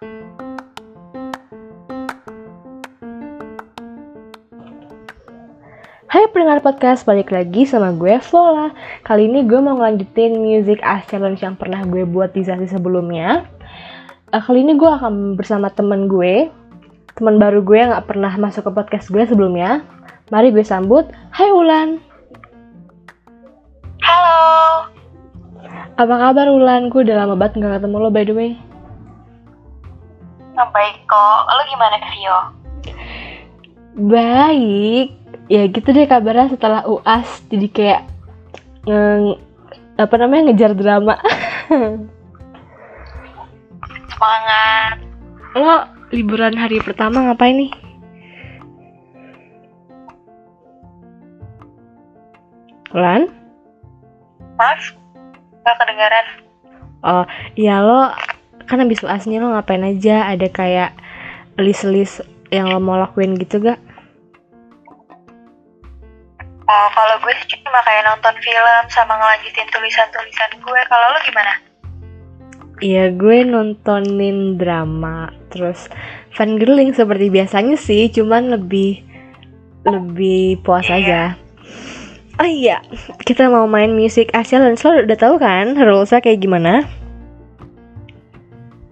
Hai pendengar podcast, balik lagi sama gue Vola Kali ini gue mau ngelanjutin Music As Challenge yang pernah gue buat di sesi sebelumnya. Uh, Kali ini gue akan bersama temen gue. Teman baru gue yang gak pernah masuk ke podcast gue sebelumnya. Mari gue sambut, Hai Ulan. Halo, Apa kabar Ulan? Gue udah lama banget gak ketemu lo by the way baik kok. Lo gimana, Vio? Baik, ya gitu deh kabarnya setelah UAS Jadi kayak nge- apa namanya ngejar drama Semangat. Lo liburan hari pertama ngapain nih? Lan? Maaf, gak kedengaran. Oh, iya lo kan habis UAS nih lo ngapain aja? Ada kayak list-list yang lo mau lakuin gitu gak? Oh, kalau gue sih cuma kayak nonton film sama ngelanjutin tulisan-tulisan gue. Kalau lo gimana? Iya gue nontonin drama Terus fangirling seperti biasanya sih Cuman lebih Lebih puas aja Oh iya Kita mau main Music As Challenge Lo udah tahu kan rulesnya kayak gimana?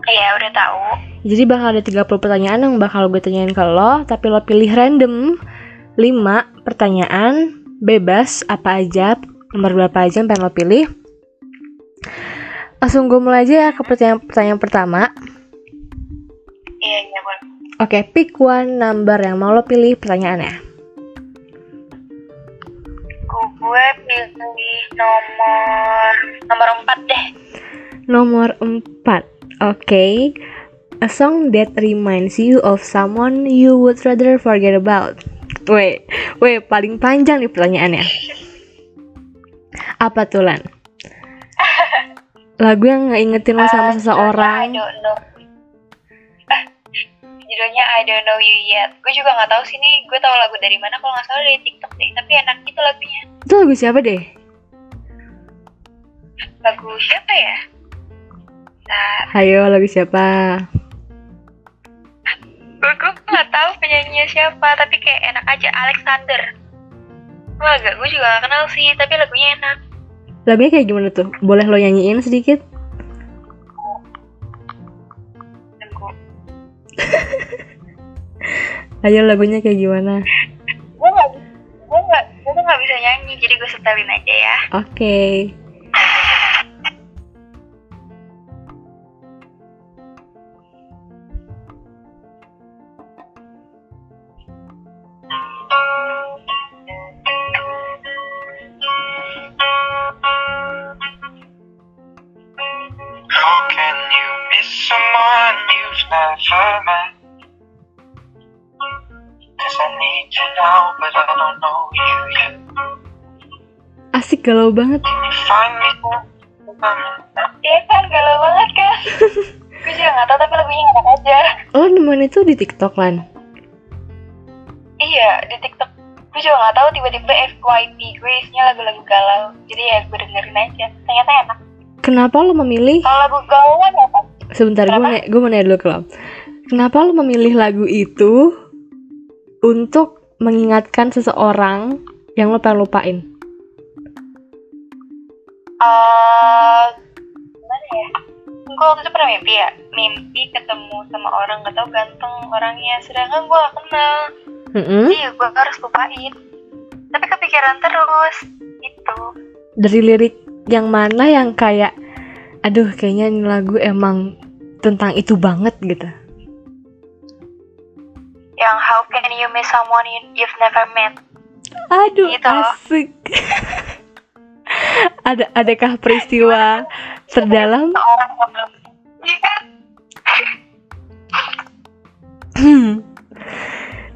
Iya, udah tahu. Jadi bakal ada 30 pertanyaan yang bakal gue tanyain ke lo Tapi lo pilih random 5 pertanyaan Bebas apa aja Nomor berapa aja yang pengen lo pilih Langsung gue mulai aja ya ke pertanyaan, pertanyaan pertama Iya, iya. Oke, pick one number yang mau lo pilih pertanyaannya. Gue pilih nomor nomor 4 deh. Nomor 4. Oke. A song that reminds you of someone you would rather forget about. Weh, weh, paling panjang nih pertanyaannya. Apa tuh, Lan? Lagu yang ngingetin lo sama I seseorang. don't know. Judulnya I don't know you yet. Gue juga nggak tahu sih nih. Gue tahu lagu dari mana kalau nggak salah dari TikTok deh. Tapi enak gitu lagunya. Itu lagu siapa deh? Lagu siapa ya? Nah, Ayo, lagu siapa? gue gue nggak tahu penyanyinya siapa. Tapi kayak enak aja. Alexander. Wah, gak. Gue juga gak kenal sih. Tapi lagunya enak. Lagunya kayak gimana tuh? Boleh lo nyanyiin sedikit? Ayo lagunya kayak gimana? Gue nggak. Gue nggak. Gue nggak bisa nyanyi. Jadi gue setelin aja ya. Oke. How met? Cause I need you now, but I don't know you yet. Asik galau banget. Iya kan, galau banget kan? gue juga nggak tahu tapi lagunya enak aja. Oh nemuin itu di TikTok lan. Iya, di TikTok. Gue juga nggak tahu tiba-tiba FYP gue isinya lagu-lagu galau. Jadi ya gue dengerin aja. Ternyata enak. Kenapa lo memilih? Kalau lagu galau kan apa? Sebentar gue gue mau nanya dulu ke lo. Kenapa lo memilih lagu itu untuk mengingatkan seseorang yang lo pengen lupain? Eh, gimana ya? Gue waktu itu pernah mimpi ya, mimpi ketemu sama orang gak tau ganteng orangnya, sedangkan gue gak kenal. Mm-mm. Jadi ya gue harus lupain. Tapi kepikiran terus, gitu. Dari lirik yang mana yang kayak, aduh kayaknya ini lagu emang tentang itu banget gitu. Yang how can you miss someone you- you've never met? Aduh Gitu asik. Ada adakah peristiwa terdalam? Kan?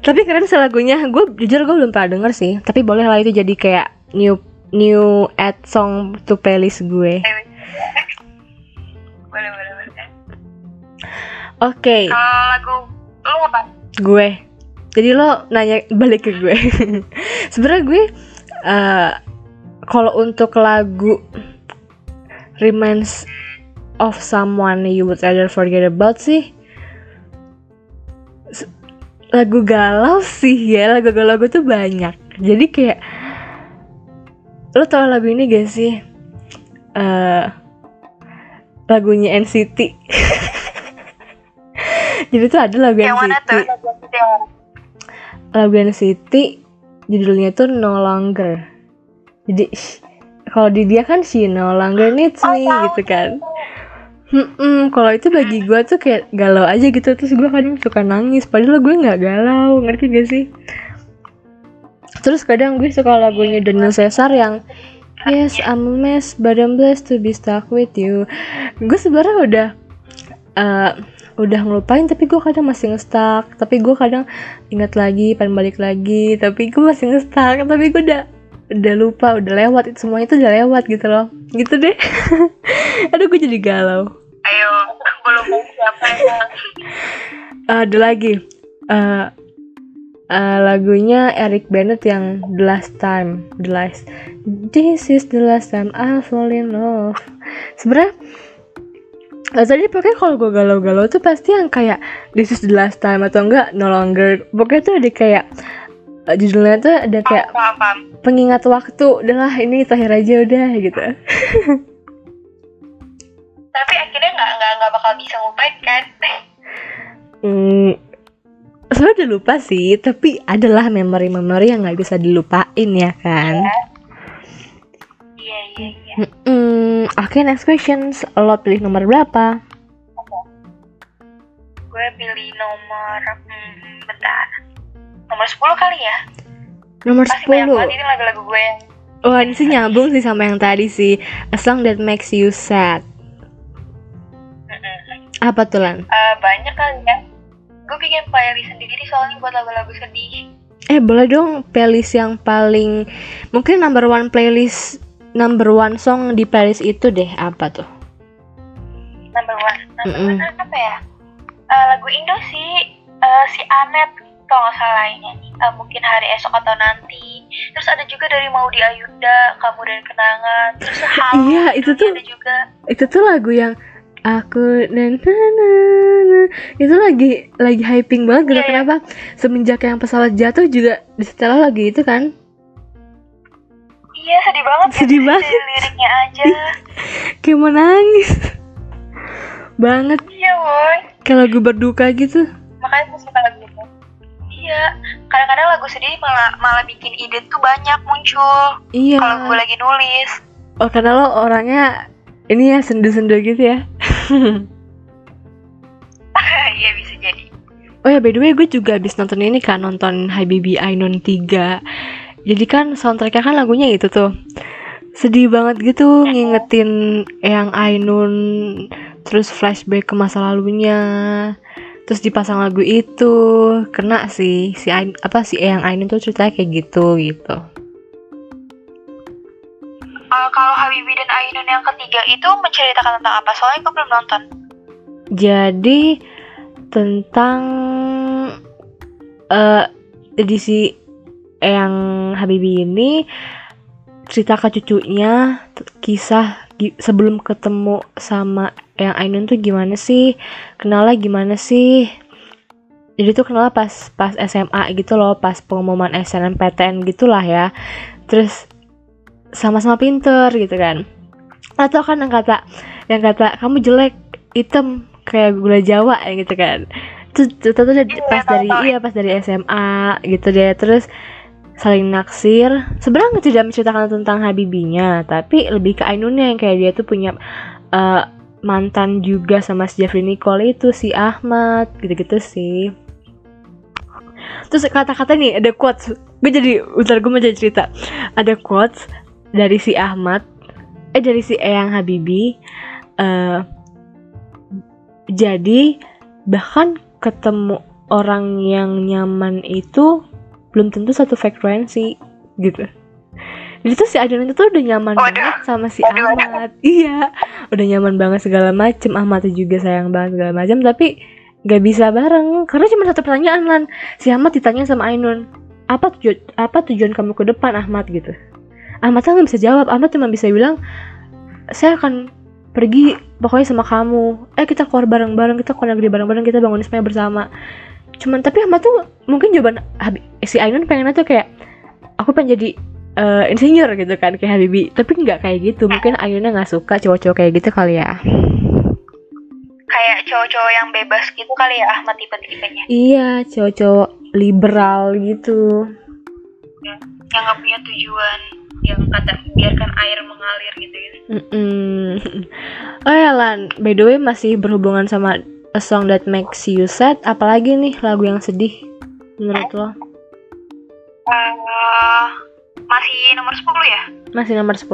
Tapi keren sih lagunya. Gue jujur gue belum pernah denger sih. Tapi boleh lah itu jadi kayak new new add song to playlist gue. Boleh, boleh, boleh. Oke, Kalau lagu lu apa? Gue. Jadi lo nanya balik ke gue. Sebenarnya gue eh, kalau untuk lagu reminds of someone you would rather forget about sih lagu galau sih ya lagu galau gue tuh banyak jadi kayak lo tau lagu ini gak sih Eh lagunya NCT jadi tuh ada lagu yang mana NCT tuh Lagu yang NCT judulnya tuh No Longer. Jadi kalau di dia kan she no longer needs Oh, me tahu, gitu kan. Hmm, kalau itu bagi gue tuh kayak galau aja gitu. Terus gue kadang suka nangis. Padahal gue nggak galau ngerti gak sih? Terus kadang gue suka lagunya Daniel Caesar yang Yes, I'm a mess, but I'm blessed to be stuck with you. Gue sebenarnya udah eh, udah ngelupain, tapi gue kadang masih nge-stuck. Tapi gue kadang ingat lagi, pengen balik lagi. Tapi gue masih nge-stuck. Tapi gue udah udah lupa, udah lewat. Itu semuanya itu udah lewat gitu loh. Gitu deh. Aduh, gue jadi galau. Ayo, belum siapa yang ada lagi eh eh, lagunya Eric Bennett yang The Last Time The Last This is the last time I fall in love sebenarnya Tadi pokoknya kalau gue galau-galau tuh pasti yang kayak This is the last time atau enggak No longer Pokoknya tuh ada kayak eh, Judulnya tuh ada kayak paham paham. pengingat waktu Udahlah ini terakhir aja udah gitu Tapi akhirnya nggak nggak nggak bakal bisa ngupain kan? Hmm, sebenarnya udah lupa sih, tapi adalah memori-memori yang nggak bisa dilupain ya kan. Iya Oke next questions. Lo pilih nomor berapa? Gue pilih nomor hmm, bentar. Nomor 10 kali ya. Nomor Pasti banyak 10. banget ini lagu-lagu gue yang Wah, ini sih nyambung sih sama yang tadi sih. A song that makes you sad. Mm-mm. Apa tuh, Lan? Eh, banyak kali ya. Gue bikin playlist sendiri soalnya buat lagu-lagu sedih. Eh, boleh dong playlist yang paling mungkin number one playlist number one song di playlist itu deh apa tuh? Number one. Number Mm-mm. one apa ya? Eh, lagu Indo sih eh, si Anet kalau nggak salah ini Eh, mungkin hari esok atau nanti. Terus ada juga dari Maudi Ayunda, Kamu dan Kenangan. Terus Halo. Iya, itu tuh- ada juga. Itu tuh lagu yang aku dan itu lagi lagi hyping banget gitu Iya, kenapa semenjak yang pesawat jatuh juga disetel lagi itu kan Iya sedih banget. ya, Sedih dari banget. Liriknya aja. kayak mau nangis banget iya boy. kayak lagu berduka gitu Makanya gue suka lagu itu. Iya. Kadang-kadang lagu sedih malah malah bikin ide tuh banyak muncul. iya Kalau gue lagi nulis. oh karena lo orangnya ini ya sendu-sendu gitu ya Iya bisa jadi. oh ya by the way gue juga habis nonton ini kan nonton Habibi Ainun 3 jadi kan soundtracknya kan lagunya itu tuh sedih banget gitu ngingetin yang Ainun terus flashback ke masa lalunya terus dipasang lagu itu kena sih si Ain, apa si Eyang Ainun tuh ceritanya kayak gitu gitu Eh, kalau Habibie dan Ainun yang ketiga itu menceritakan tentang apa? Soalnya gue belum nonton. jadi tentang eh edisi Eyang Habibie ini cerita ke cucunya kisah sebelum ketemu sama Eyang Ainun tuh gimana sih? Kenalnya gimana sih? Jadi tuh kenal pas pas SMA gitu loh pas pengumuman SNMPTN gitulah ya. Terus sama-sama pinter gitu kan. Atau kan yang kata yang kata kamu jelek hitam kayak gula Jawa gitu kan. Itu tuh dari- Iya, pas dari iya pas dari SMA gitu deh. Terus saling naksir. Sebenarnya tidak menceritakan tentang Habibinya tapi lebih ke Ainunnya yang kayak dia tuh punya eh, mantan juga sama si Jeffrey Nicole itu si Ahmad gitu-gitu sih. Terus kata-kata nih ada quotes. Gue jadi bentar gue mau cerita. Ada quotes dari si Ahmad eh dari si Eyang Habibi eh jadi bahkan ketemu orang yang nyaman itu belum tentu satu frekuensi gitu. Jadi tuh si Adnan itu tuh udah nyaman Waduh. banget sama si Waduh, waduh. Ahmad. Iya udah nyaman banget segala macem. Ahmad juga sayang banget segala macam tapi gak bisa bareng. Karena cuma satu pertanyaan lan. Si Ahmad ditanya sama Ainun apa tujuan apa tujuan kamu ke depan Ahmad? gitu. Ahmad kan nggak bisa jawab. Ahmad cuma bisa bilang saya akan pergi pokoknya sama kamu. Eh kita keluar bareng-bareng kita keluar negeri bareng-bareng kita bangun semuanya bersama cuman tapi Ahmad tuh mungkin jawaban si Ainun pengennya tuh kayak aku pengen jadi eh, insinyur gitu kan kayak Habibi tapi nggak kayak gitu mungkin Ainunnya nggak suka cowok-cowok kayak gitu kali ya Kayak cowok-cowok yang bebas gitu kali ya Ahmad tipe-tipenya. iya cowok-cowok liberal gitu Yang nggak punya tujuan. Yang kata biarkan air mengalir gitu gitu. Mm-mm. oh ya Lan by the way masih berhubungan sama A Song That Makes You Sad apalagi nih lagu yang sedih menurut lo Eh, masih nomor 10 ya? masih nomor 10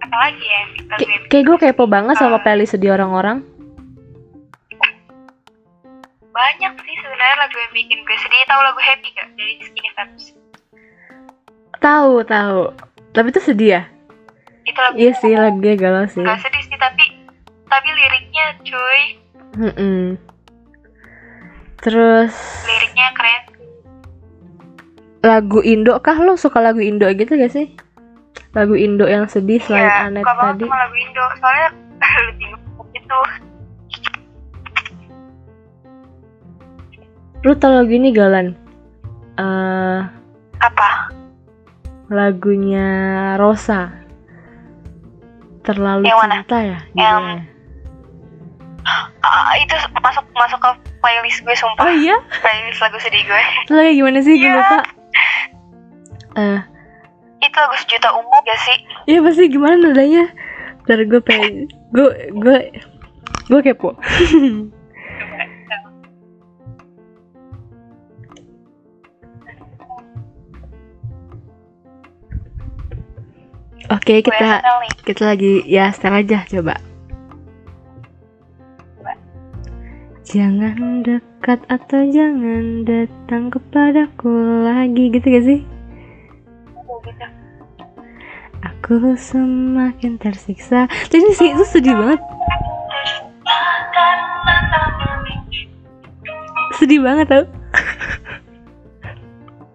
Apalagi ya? Yang kayak gue kepo banget sama playlist sedih orang-orang banyak sih sebenarnya lagu yang bikin gue sedih. Tahu lagu Happy gak? Dari Skinny Fats. tahu tahu tapi itu sedih ya Itu lagu iya sih lagunya galau sih Gak sedih Mm-mm. terus liriknya keren. lagu Indo kah? Lo suka lagu Indo gitu gak sih? Lagu Indo yang sedih selain Iya, Anet suka banget tadi. sama lagu Indo. Soalnya gitu. Lu tau lagu ini galan eh apa? lagunya Rosa. Terlalu Yang mana? cinta ya? Yang- Ah, itu masuk masuk ke playlist gue sumpah. Oh iya? Playlist lagu sedih gue. Lagi gimana sih? Gue Iya. lupa. Eh. Itu lagu sejuta ungu gak sih? Iya pasti gimana nadanya? Ntar gue pengen gue gue gue kepo. Oke gue kita kita lagi ya setel aja coba Jangan dekat atau jangan datang kepadaku lagi gitu gak sih? gitu Aku semakin tersiksa. Jadi sih itu sedih banget. Sedih banget tau.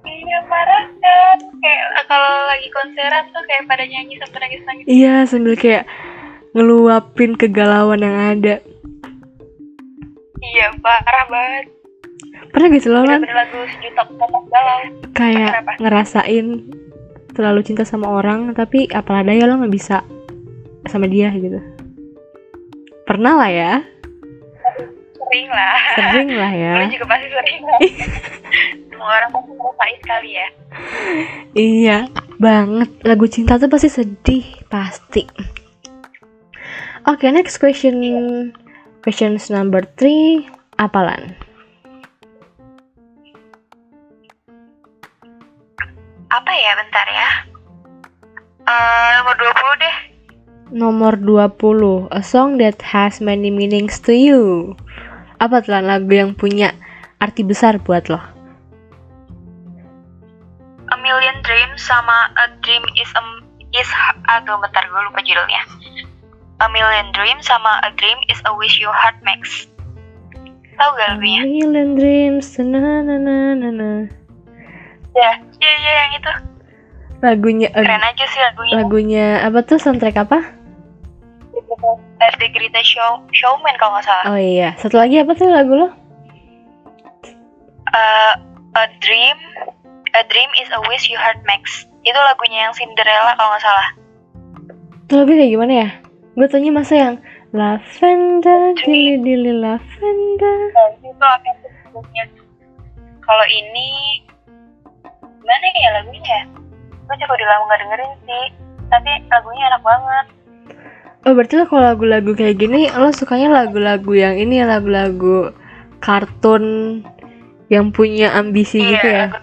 iya parah kan kayak kalau lagi konseran tuh kayak pada nyanyi sampai nangis nangis Iya sambil kayak ngeluapin kegalauan yang ada. Iya parah banget Pernah gak sih lo Lan, lagu sejuta galau kayak Kenapa? ngerasain terlalu cinta sama orang tapi apalah daya lo nggak bisa sama dia gitu. Pernah lah ya, sering lah sering lah ya. Lu juga pasti sering lah semua orang pasti ngerasain kali ya Iya, banget. Lagu cinta tuh pasti sedih, pasti. Oke, next question. Questions number three, apalan? apa ya bentar ya Eh nomor 20 deh Nomor 20, a song that has many meanings to you. Apa tuh Lan, lagu yang punya arti besar buat lo? A Million Dreams sama A Dream is a is aduh bentar gue lupa judulnya A Million Dreams sama A Dream is a Wish Your Heart Makes tahu gak lagunya? Million dreams, na na na na na. Ya, iya iya yang itu Lagunya, keren aja sih lagunya. lagunya apa tuh soundtrack apa? The Greatest Show Showman kalau nggak salah. Oh iya, satu lagi apa tuh lagu lo? Eh, a Dream A Dream is a Wish Your Heart Makes itu lagunya yang Cinderella kalau nggak salah. Tuh lagu kayak gimana ya? Gue tanya masa yang lavender, dili dili lavender. Nah. Kalau ini gimana ya lagunya? ya? Gue juga udah lama gak dengerin sih. Tapi lagunya enak banget. Oh berarti lo kalau lagu-lagu kayak gini lo sukanya lagu-lagu yang ini ya lagu-lagu kartun yang punya ambisi gitu ya?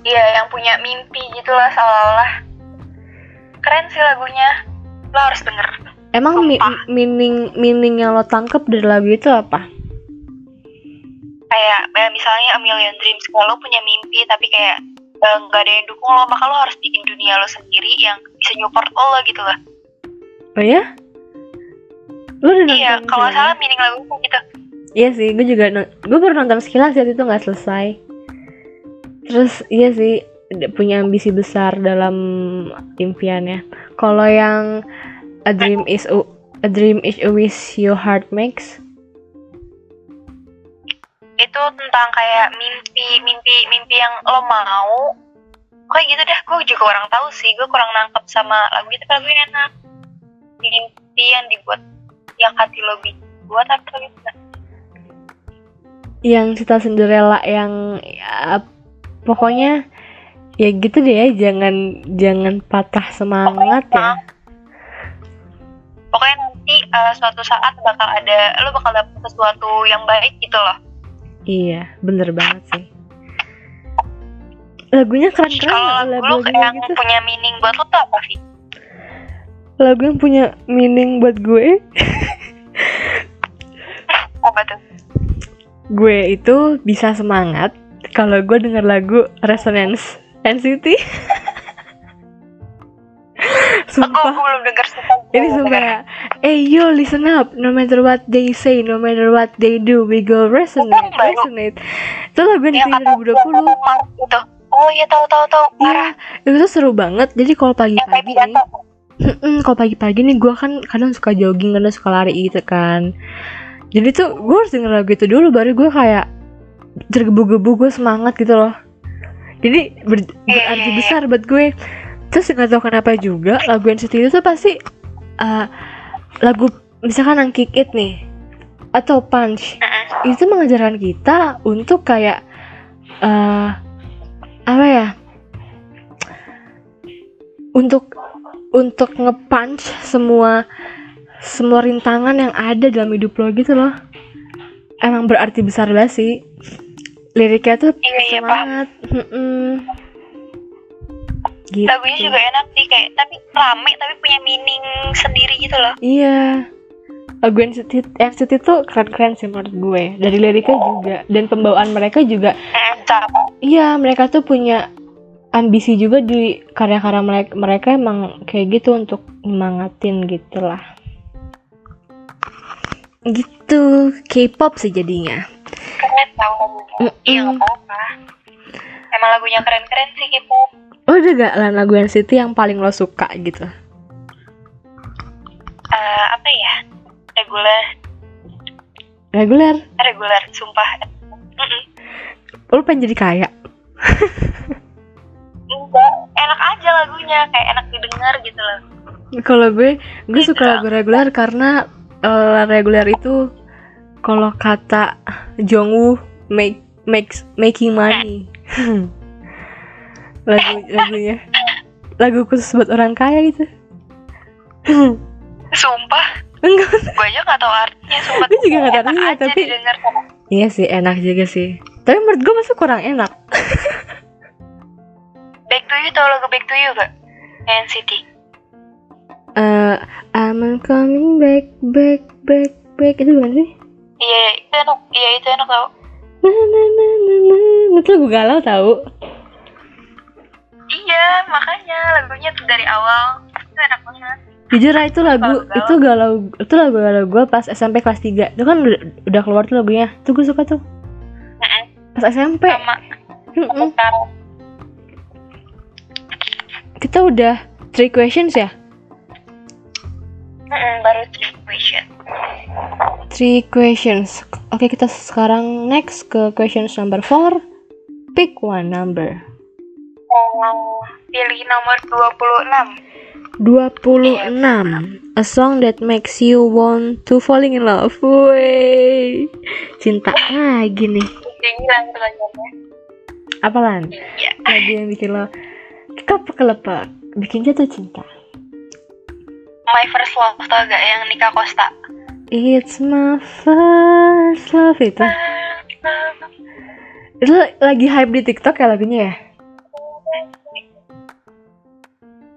Iya, yang punya mimpi gitulah seolah-olah. Keren sih lagunya. Lo harus denger. Emang mi- meaning meaning yang lo tangkep dari lagu itu apa? Kayak eh, misalnya A Million Dreams, kalau lo punya mimpi tapi kayak eh, nggak ada yang dukung lo, maka lo harus bikin dunia lo sendiri yang bisa support lo gitu loh. Oh ya? Lo udah? Iya, kalau salah meaning lagunya gitu. Iya sih, gue juga gue baru nonton sekilas ya itu nggak selesai. Terus iya sih punya ambisi besar dalam impiannya. Kalau yang a dream is a, a dream is a wish your heart makes, itu tentang kayak mimpi mimpi mimpi yang lo mau. Kayak gitu deh gue juga kurang tahu sih. Gue kurang nangkep sama lagu itu tapi lagunya enak. Mimpi yang dibuat yang hati lo buat apa gitu yang cerita Cinderella yang ya, pokoknya ya gitu deh ya jangan jangan patah semangat ya. Pokoknya nanti uh, suatu saat bakal ada lo bakal dapet sesuatu yang baik gitu loh. Iya bener banget sih. Lagunya keren keren kalau lagu lo yang gitu. punya meaning buat lo tuh apa sih? Lagu yang punya meaning buat gue? Apa tuh? Gue itu bisa semangat kalau gue denger lagu Resonance NCT. sumpah. Aku belum sumpah. Ini sumpah ya. Hey yo, listen up. No matter what they say, no matter what they do, we go resonate, resonate. Itu lagu yang di 2020. Gitu. Oh iya tahu tahu tahu. Iya, itu tuh seru banget. Jadi kalau pagi-pagi nih, kalau pagi-pagi nih gue kan kadang suka jogging, kadang suka lari gitu kan jadi tuh gue harus denger lagu itu dulu baru gue kayak tergebu-gebu gue semangat gitu loh jadi ber berarti besar buat gue. Terus nggak tahu kenapa juga lagu NCT itu tuh pasti uh, lagu misalkan yang kick it nih atau punch itu mengajarkan kita untuk kayak uh, apa ya untuk untuk ngepunch semua semua rintangan yang ada dalam hidup lo gitu loh. Emang berarti besar banget sih liriknya tuh iya, iya, semangat. Gitu. lagunya juga enak sih kayak tapi rame tapi punya meaning sendiri gitu loh. Iya. Lagu NCT, tuh keren-keren sih menurut gue. Dari liriknya juga. Dan pembawaan mereka juga. Iya mereka tuh punya ambisi juga di karya-karya mereka mereka emang kayak gitu untuk nyemangatin gitulah. Gitu. K-pop sih jadinya keren tau. Iya nggak apa-apa. Emang lagunya keren-keren sih K-pop oh ada gak lah lagu NCT yang paling lo suka gitu. Uh, apa ya? Reguler. Reguler? Reguler sumpah. Mm -mm. lo pengen jadi kaya? Enggak enak aja lagunya. Kayak enak didengar gitu loh. Kalau gue gue suka lagu reguler karena uh, reguler itu kalau kata Jongwoo make makes making money. Lagu lagunya. Lagu khusus buat orang kaya gitu. Sumpah? Enggak. Gue aja gak tau artinya sumpah. Gue juga gak tau artinya tapi didengar. iya sih enak juga sih. Tapi menurut gue masih kurang enak. Back to you tau lagu back to you gak NCT uh, I'm coming back back back back. Itu gimana sih? Iya itu enak iya itu enak tau. Nah nah nah nah nah itu lagu galau tau. Iya makanya lagunya tuh dari awal itu enak banget. Jujur lah itu lagu galau. itu galau itu lagu galau gue pas SMP kelas 3 itu kan udah, udah keluar tuh lagunya tuh gue suka tuh pas SMP sama mm -mm. kita udah three questions ya baru three questions. Three questions. Oke, kita sekarang next ke questions number four. Pick one number. Oh, pilih nomor 26. 26. A song that makes you want to falling in love. Wey. Cinta lagi nih. Apa lan? Iya. Lagi yang bikin lo kelepek-kelepek. Bikin jatuh cinta. My First Love tau gak yang Nika Costa It's my first love itu Itu lagi hype di TikTok ya lagunya ya?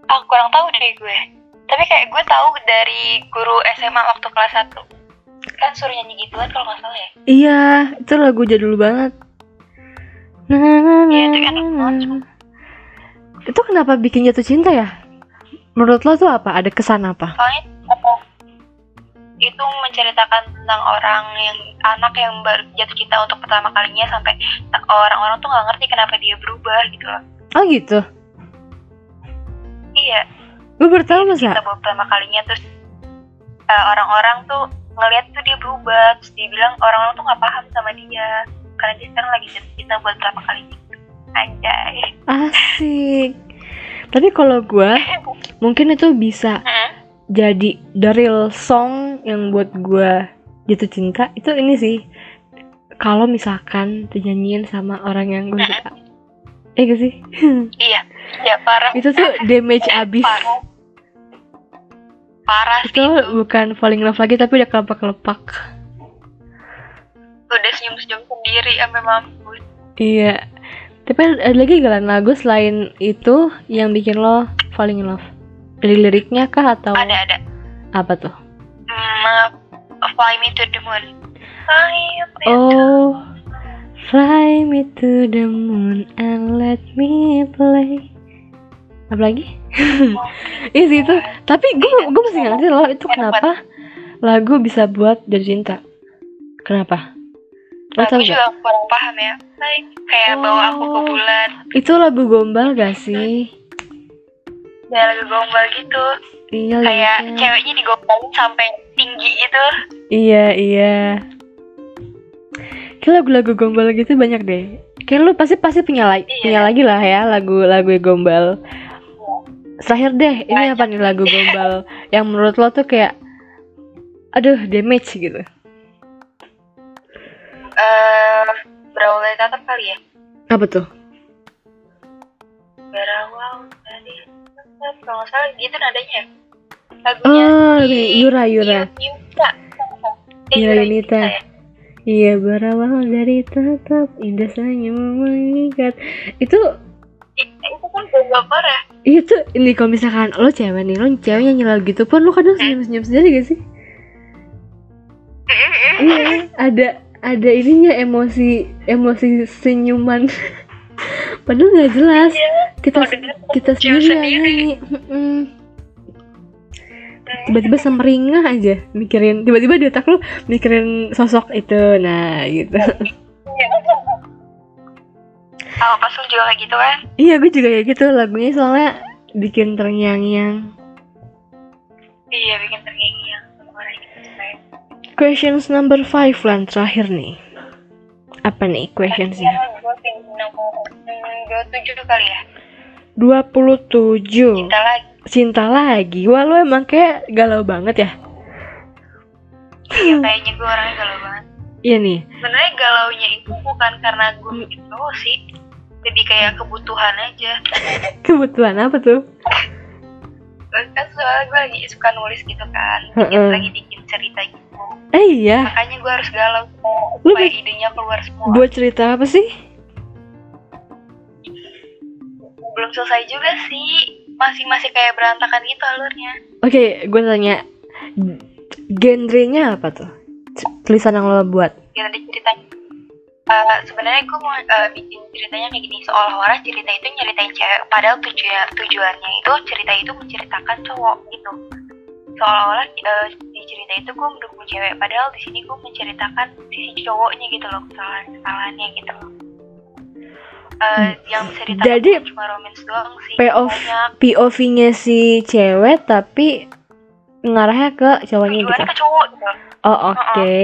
Aku kurang tahu deh gue Tapi kayak gue tahu dari guru SMA waktu kelas 1 Kan suruh nyanyi gituan kalau gak salah ya Iya, itu lagu jadul banget Nah, nah, iya, itu enak banget Itu kenapa bikin jatuh cinta ya? Menurut lo tuh apa? Ada kesan apa? Soalnya apa? Itu menceritakan tentang orang yang anak yang baru jatuh cinta untuk pertama kalinya sampai orang-orang tuh nggak ngerti kenapa dia berubah gitu loh. Oh gitu? Iya. Gue baru tahu masa? Cinta pertama kalinya terus uh, orang-orang tuh ngeliat tuh dia berubah terus dia bilang orang-orang tuh nggak paham sama dia karena dia sekarang lagi jatuh cinta buat berapa kalinya anjay asik tapi kalau gue mungkin itu bisa Hmm. Jadi the real song yang buat gue jatuh cinta itu ini sih. Kalau misalkan dinyanyiin sama orang yang gue suka. Eh gak sih? Iya ya parah. Itu tuh damage abis. Parah parah sih. itu bukan falling in love lagi tapi udah kelepak-kelepak udah senyum-senyum sendiri sampai mampus. Iya. Tapi ada lagi galan lagu selain itu yang bikin lo falling in love dari liriknya kah atau ada ada. Apa tuh? Hmm, fly me to the moon. Fly me to oh fly me to the moon and let me play. Apa lagi? Iya sih itu. Tapi gue gue masih nggak ngerti loh itu kenapa lagu bisa buat jadi cinta? Kenapa? Lo tau juga kurang paham ya. Kayak bawa aku ke Oh. bulan. itu lagu gombal gak sih kayak lagu gombal gitu iya kayak liriknya. ceweknya digombalin sampai tinggi gitu Iya, iya. Kayak lagu-lagu gombal gitu banyak deh. Kayak lu pasti pasti punya lagi, Iya. punya lagi lah ya lagu-lagu gombal. Terakhir deh, ini apa nih lagu gombal yang menurut lo tuh kayak aduh damage gitu. eh berawal dari tatap kali ya Apa tuh? berawal kalau nggak salah gitu nadanya ya lagunya Oh, si Yura Yura. Eh, Yura Yura Yunita. ya? Iya, berawal dari tatap indah senyum mengikat. Itu I- itu kan gombal parah itu ini kalau misalkan lo cewek nih, lo cewek nyanyi lagu gitu pun lo kadang senyum-senyum sendiri gak sih? Iya, ada ada ininya emosi emosi senyuman. Padahal nggak jelas. Iya. Kita kita sendiri. Mm-mm. Tiba-tiba semeringah aja mikirin tiba-tiba di otak lu mikirin sosok itu. Nah, gitu. Kalau pas lu juga kayak gitu kan iya, gue juga kayak gitu lagunya soalnya bikin terngiang-ngiang. iya bikin terngiang orang kayak Questions number 5 lan terakhir nih. Apa nih questionsnya? Sekarang gue pengen nomor hmm, dua tujuh kali ya? 27 cinta lagi. Cinta lagi? Wah lu emang kayak galau banget ya. Iya kayaknya gue orangnya galau banget. Iya nih. Sebenarnya galaunya itu bukan karena gue bikin cowok sih. Lebih kayak kebutuhan aja. Kebutuhan apa tuh? Kan soalnya gue lagi suka nulis gitu kan bikin, lagi bikin cerita gitu. Eh iya. Makanya gue harus galau Lu supaya idenya keluar semua. Buat cerita apa sih? belum selesai juga sih. Masih masih kayak berantakan gitu alurnya. Oke gue tanya Genrenya apa tuh? Tulisan yang lo buat? Ya tadi ceritanya Eh, sebenarnya gue mau eh, bikin ceritanya kayak gini. Seolah-olah cerita itu nyeritain cewek padahal tujuan tujuannya itu cerita itu menceritakan cowok gitu. Seolah-olah eh, di cerita itu gue mendukung cewek padahal di sini gue menceritakan sisi cowoknya gitu loh kesalahan kesalahannya gitu loh. Eh, yang bisa Hmm. Jadi, cuma romance doang sih banyak. POV-nya si cewek tapi ngarahnya ke cowoknya gitu. Tujuannya ke cowok gitu. Oh oke.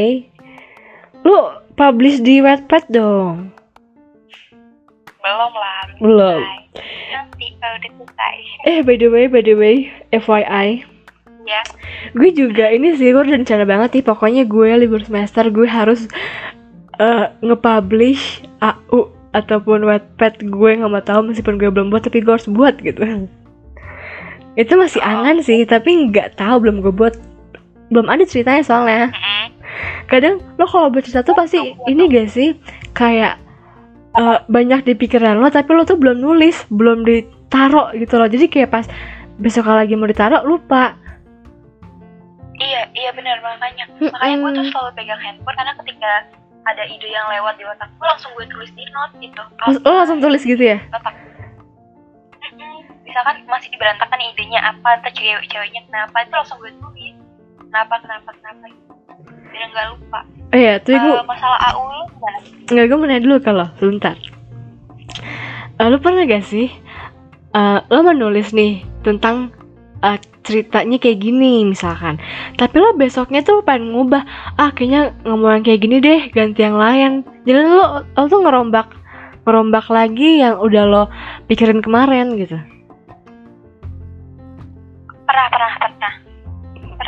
Lu publish di Wattpad dong? Belum lah. Belum. nanti kalau udah selesai Eh by the way, by the way, FYI ya. Gue juga ini sih, gue rencana banget nih. Pokoknya gue libur semester gue harus eh, nge-publish AU ataupun Wattpad gue. Nggak mau tahu meskipun gue belum buat tapi gue harus buat gitu. Itu masih angan sih tapi nggak tahu belum gue buat. Belum ada ceritanya soalnya. Mm-mm. Kadang lo kalau cerita tuh pasti ini gak sih kayak eh, banyak di pikiran lo tapi lo tuh belum nulis belum ditaro gitu loh jadi kayak pas besok lagi mau ditaro lupa Iya, iya benar makanya. Makanya gue tuh selalu pegang handphone karena ketika ada ide yang lewat di otak gue langsung gue tulis di note gitu. Mas- lo langsung tulis gitu ya otak. Misalkan masih berantakan idenya apa, atau cewek-ceweknya kenapa, itu langsung gue tulis. Kenapa, kenapa, kenapa gitu. Biar nggak lupa. oh iya tapi gue Eh, masalah AU lu gimana? Nggak, gue mau nanya dulu kalau sebentar. Eh, lo pernah gak sih, eh, lo mau nulis nih tentang eh, ceritanya kayak gini misalkan, tapi lo besoknya tuh pengen ngubah, ah kayaknya yang kayak gini deh, ganti yang lain. jadi lo, lo tuh ngerombak ngerombak lagi yang udah lo pikirin kemarin gitu pernah pernah pernah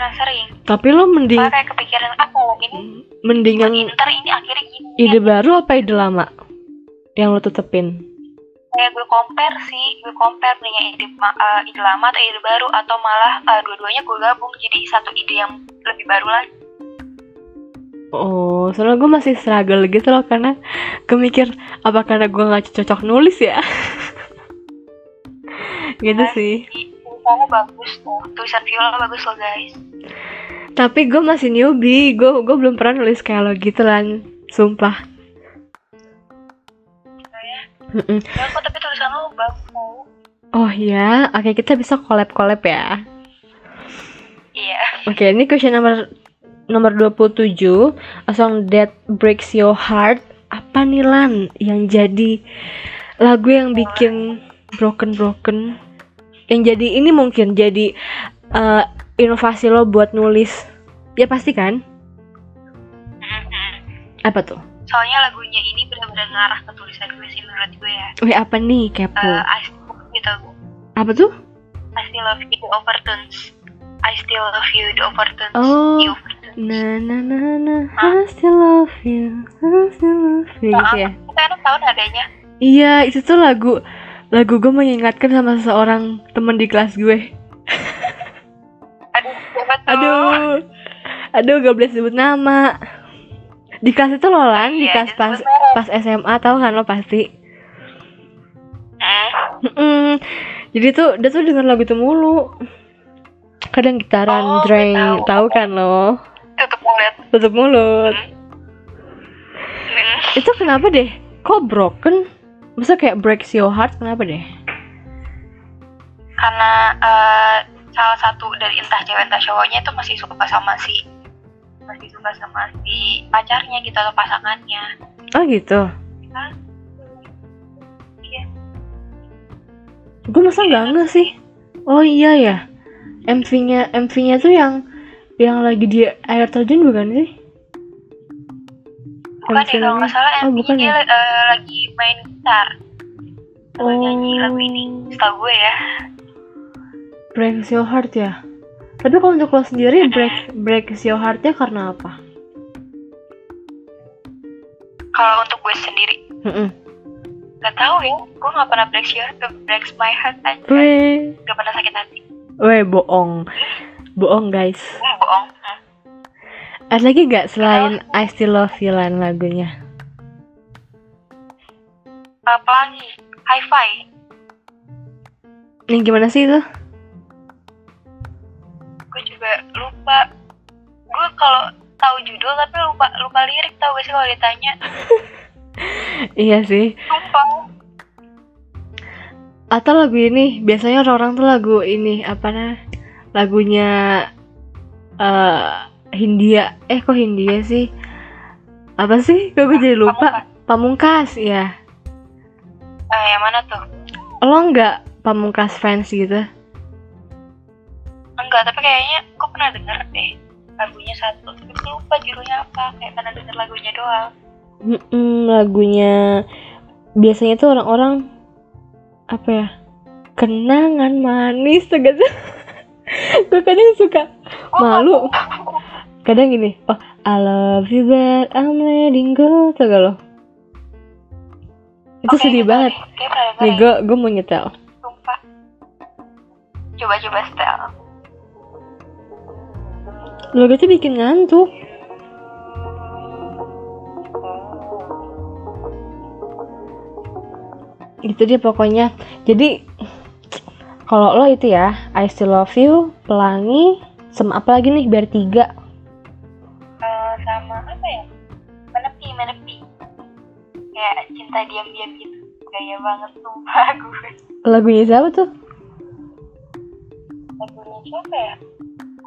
pernah sering. Tapi lo mending Soalnya kayak kepikiran aku ini mendingan ntar ini akhirnya gini. ide baru apa ide lama yang lo tetepin? Kayak gue compare sih gue compare dengan ide eh, ide lama atau ide baru atau malah eh, dua-duanya gue gabung jadi satu ide yang lebih baru lagi. Oh, soalnya gue masih struggle gitu loh karena gue mikir apa karena gue nggak cocok nulis ya? gitu sih. Jadi, tulisannya bagus tuh tulisan viola bagus loh guys Tapi gue masih newbie, gue gue belum pernah nulis kayak lo gitu lan, sumpah. Ya kok tapi tulisan lo bagus tau. Oh ya, oke kita bisa collab collab ya. iya Oke, ini question nomor nomor 27, a song that breaks your heart. Apa nih Lan yang jadi lagu yang bikin broken broken? Yang jadi ini mungkin jadi eh, inovasi lo buat nulis. Ya pasti kan? Apa tuh? soalnya lagunya ini benar-benar ngarah ke tulisan gue sih menurut gue ya Wih, apa nih kepo? Eh, I still apa tuh? I still love you the overtones I still love you the overtones Oh. The overtones. Na na na na, I still love you, I still love you. Gitu ya? kita enak tau nadanya Iya, itu tuh lagu lagu gue mengingatkan sama seseorang temen di kelas gue. aduh siapa tuh Aduh, aduh gak boleh sebut nama. Di kelas itu loh Lan, di Iya, kelas pas pas SMA tahu kan lo pasti. Mm-mm. Jadi tuh dia tuh denger lagu itu mulu. Kadang gitaran, Oh, drank, tahu. kan lo? tutup mulut Tutup mulut. Hmm. Itu kenapa deh? Kok broken? Masa kayak breaks your heart kenapa deh? karena eh, salah satu dari entah cewek entah cowoknya itu masih suka sama si masih suka sama si pacarnya gitu atau pasangannya Oh gitu. Hah? Iya. Gue masa nggak nge sih? Oh iya ya. MV-nya MV-nya tuh yang yang lagi di air terjun bukan sih? bukan ya kalau nggak salah Oh, MV bukan dia ya? eh, lagi main gitar Sambil nyanyi lagu ini Oh. setahu gue ya Breaks your heart ya. Tapi kalau untuk lo sendiri break breaks your heart-nya karena apa? kalau untuk gue sendiri Heeh. nggak tahu ya gue nggak pernah breaks your breaks my heart aja Weh, nggak pernah sakit hati weh bohong. Bohong guys. gue bohong Hmm. Ada lagi gak selain I Still Love You Lan lagunya? apa lagi hi-fi Yang gimana sih itu? Gue juga lupa gue kalau tahu judul tapi lupa lupa lirik tau gak sih kalau ditanya Iya sih. sumpah Atau lagu ini biasanya orang-orang tuh lagu ini apa nah? Lagunya eh Hindia. Eh kok Hindia sih? Apa sih? Kok gue jadi lupa? Pamungkas ya. eh yang mana tuh Lo nggak Pamungkas fans gitu? enggak tapi kayaknya pernah denger deh lagunya satu tapi lupa judulnya apa kayak pernah denger lagunya doang Mm-mm, lagunya biasanya tuh orang-orang apa ya? Kenangan manis tuh gitu. gue kadang suka malu. Kadang gini, oh I love you but I'm letting go tuh gak lo? Itu Oke, sedih gitu banget. denger Nih gue gue mau nyetel. sumpah coba-coba setel Lagu itu bikin ngantuk. Gitu dia pokoknya. Jadi kalau lo itu ya, I Still Love You, Pelangi, sama apa lagi nih biar tiga. Eh, sama apa ya menepi menepi kayak cinta diam-diam gitu gaya banget sumpah gue Lagunya siapa tuh? lagunya siapa ya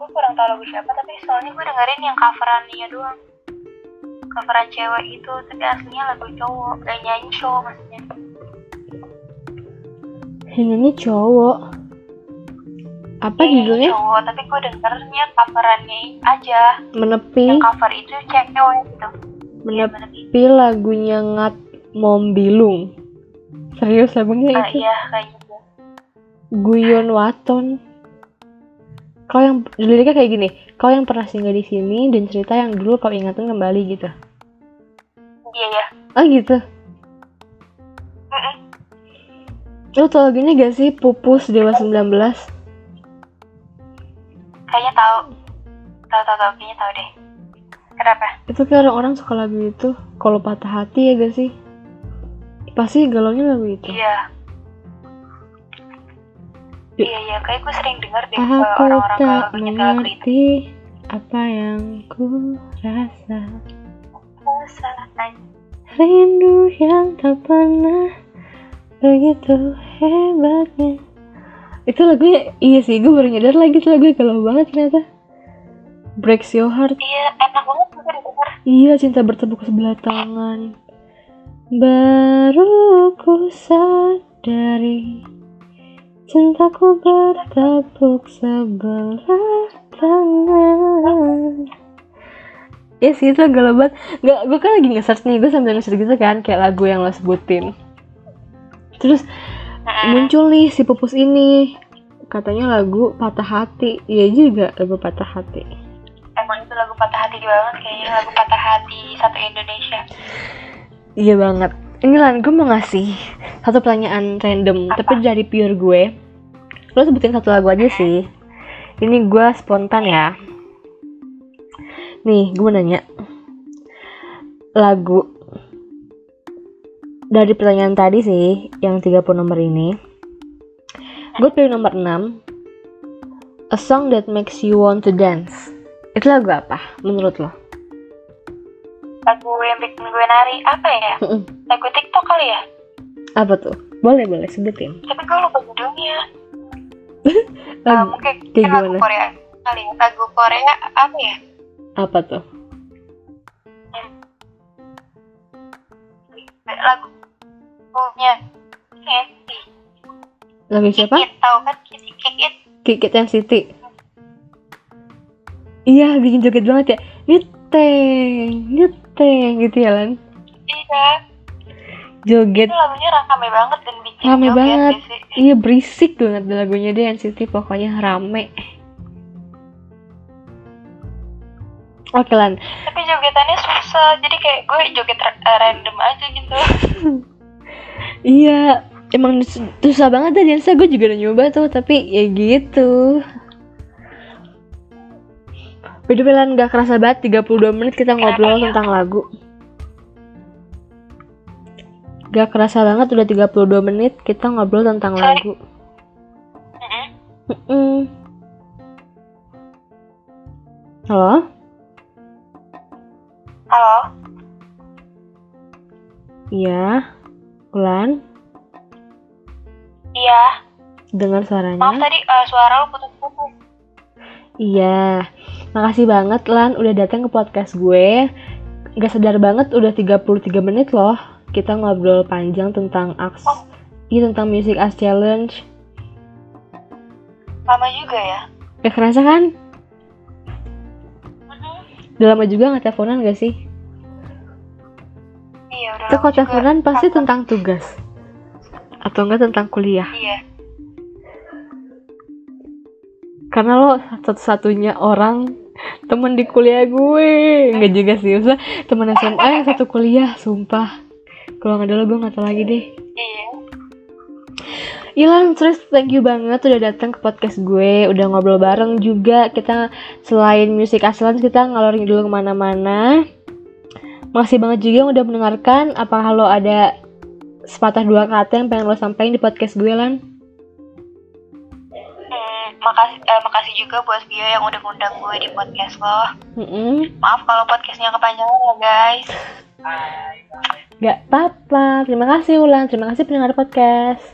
gue kurang tahu lagu siapa tapi soalnya gue dengerin yang coverannya doang coveran cewek itu tapi aslinya lagu cowok gak nyanyi cowok maksudnya Ini cowok. Apa nyanyi judulnya? cowok tapi gue dengernya coverannya aja Menepi. yang cover itu cewek gitu Menepi lagunya Ngat Mombilung. Serius lagunya Ah, itu? iya kayak gitu. Guyon Waton. Kau yang liriknya kayak gini, kau yang pernah singgah di sini dan cerita yang dulu kau ingatan kembali gitu. Iya ya. Oh gitu. Mm-mm. Lo tau lagunya gak sih Pupus Dewa 19? Kayaknya tahu. Tahu tahu tahu kayaknya tahu deh. Kenapa? Itu kayak orang-orang suka lagu itu. Kalau patah hati ya gak sih? Pasti galaunya lagu itu. Iya. Iya iya, kayak gue sering denger deh kalau Aku orang-orang tak kalau itu. mengerti apa yang ku rasa. Rindu yang tak pernah begitu hebatnya. Itu lagunya, iya sih, gue baru nyadar lagi tuh lagunya galau banget ternyata. Breaks your heart. Iya, enak banget didengar. Iya, cinta bertepuk sebelah tangan. Baru ku sadari cintaku bertepuk sebelah tangan. Ya sih itu galau banget. Gak, gue kan lagi nge-search nih, gue sambil nge-search gitu kan, kayak lagu yang lo sebutin. Terus muncul nih si pupus ini. Katanya lagu patah hati. Iya juga lagu patah hati. Emang itu lagu patah hati banget kayaknya lagu patah hati satu Indonesia. Iya banget. Ini Lan, gue mau ngasih satu pertanyaan random, Apa? tapi dari pure gue. Lo sebutin satu lagu aja sih. Ini gue spontan ya. Nih, gue nanya. Lagu dari pertanyaan tadi sih, yang 30 nomor ini. Gue pilih nomor 6. A song that makes you want to dance. Itu lagu apa menurut lo? Lagu yang bikin gue nari apa ya? Lagu TikTok kali ya? Apa tuh? Boleh, boleh sebutin. Tapi gue lupa judulnya. Lagu, mungkin kayak lagu gimana? Korea kali ya. Lagu Korea apa ya? apa tuh? Lagu punya Kitty. Lagu siapa? Kikit tahu kan Kitty Kikit? Kikit NCT. Iya, bikin joget banget ya. Nyeteng, nyeteng gitu ya, Lan. Iya. Joget. Itu lagunya rame banget dan bikin Rame joget banget. sih. Iya, berisik banget lagunya deh NCT. Pokoknya rame. Oke, Lan. Tapi jogetannya susah. Jadi kayak gue joget eh, random aja gitu. Iya, emang sus- susah banget deh dansa. Gue juga udah nyoba tuh, tapi ya gitu. By the way, Lan, gak kerasa banget 32 menit kita ngobrol tentang lagu. Gak kerasa banget udah 32 menit kita ngobrol tentang Sorry. lagu. Mm-mm. Mm-mm. Halo? Halo? Iya. Ulan, Iya. dengar Maaf suaranya? tadi eh, suara lu putus-putus. Iya. Makasih banget Lan udah datang ke podcast gue. Gak sadar banget udah 33 menit loh. Kita ngobrol panjang tentang Aks. Oh. Iya tentang Music As Challenge. Lama juga ya. Gak kerasa kan? Udah lama juga gak teleponan gak sih? Iya udah kalau teleponan pasti tentang tugas. Atau enggak tentang kuliah. Iya. Karena lo satu-satunya orang temen di kuliah gue. Enggak juga sih. Maksudnya temen SMA yang satu kuliah. Sumpah. Kalau nggak ada lo gue nggak tahu lagi deh. Ilan, terus thank you banget udah datang ke podcast gue, udah ngobrol bareng juga. Kita selain musik aslan kita ngalor dulu ke mana-mana. Makasih banget juga yang udah mendengarkan. Apakah lo ada sepatah dua kata yang pengen lo sampaikan di podcast gue, Lan? Makasih eh, makasih juga buat Vio yang udah ngundang gue di podcast lo. Mm-mm. Maaf kalau podcastnya kepanjangan ya guys. Gak apa-apa. Terima kasih Ulan. Terima kasih pendengar podcast.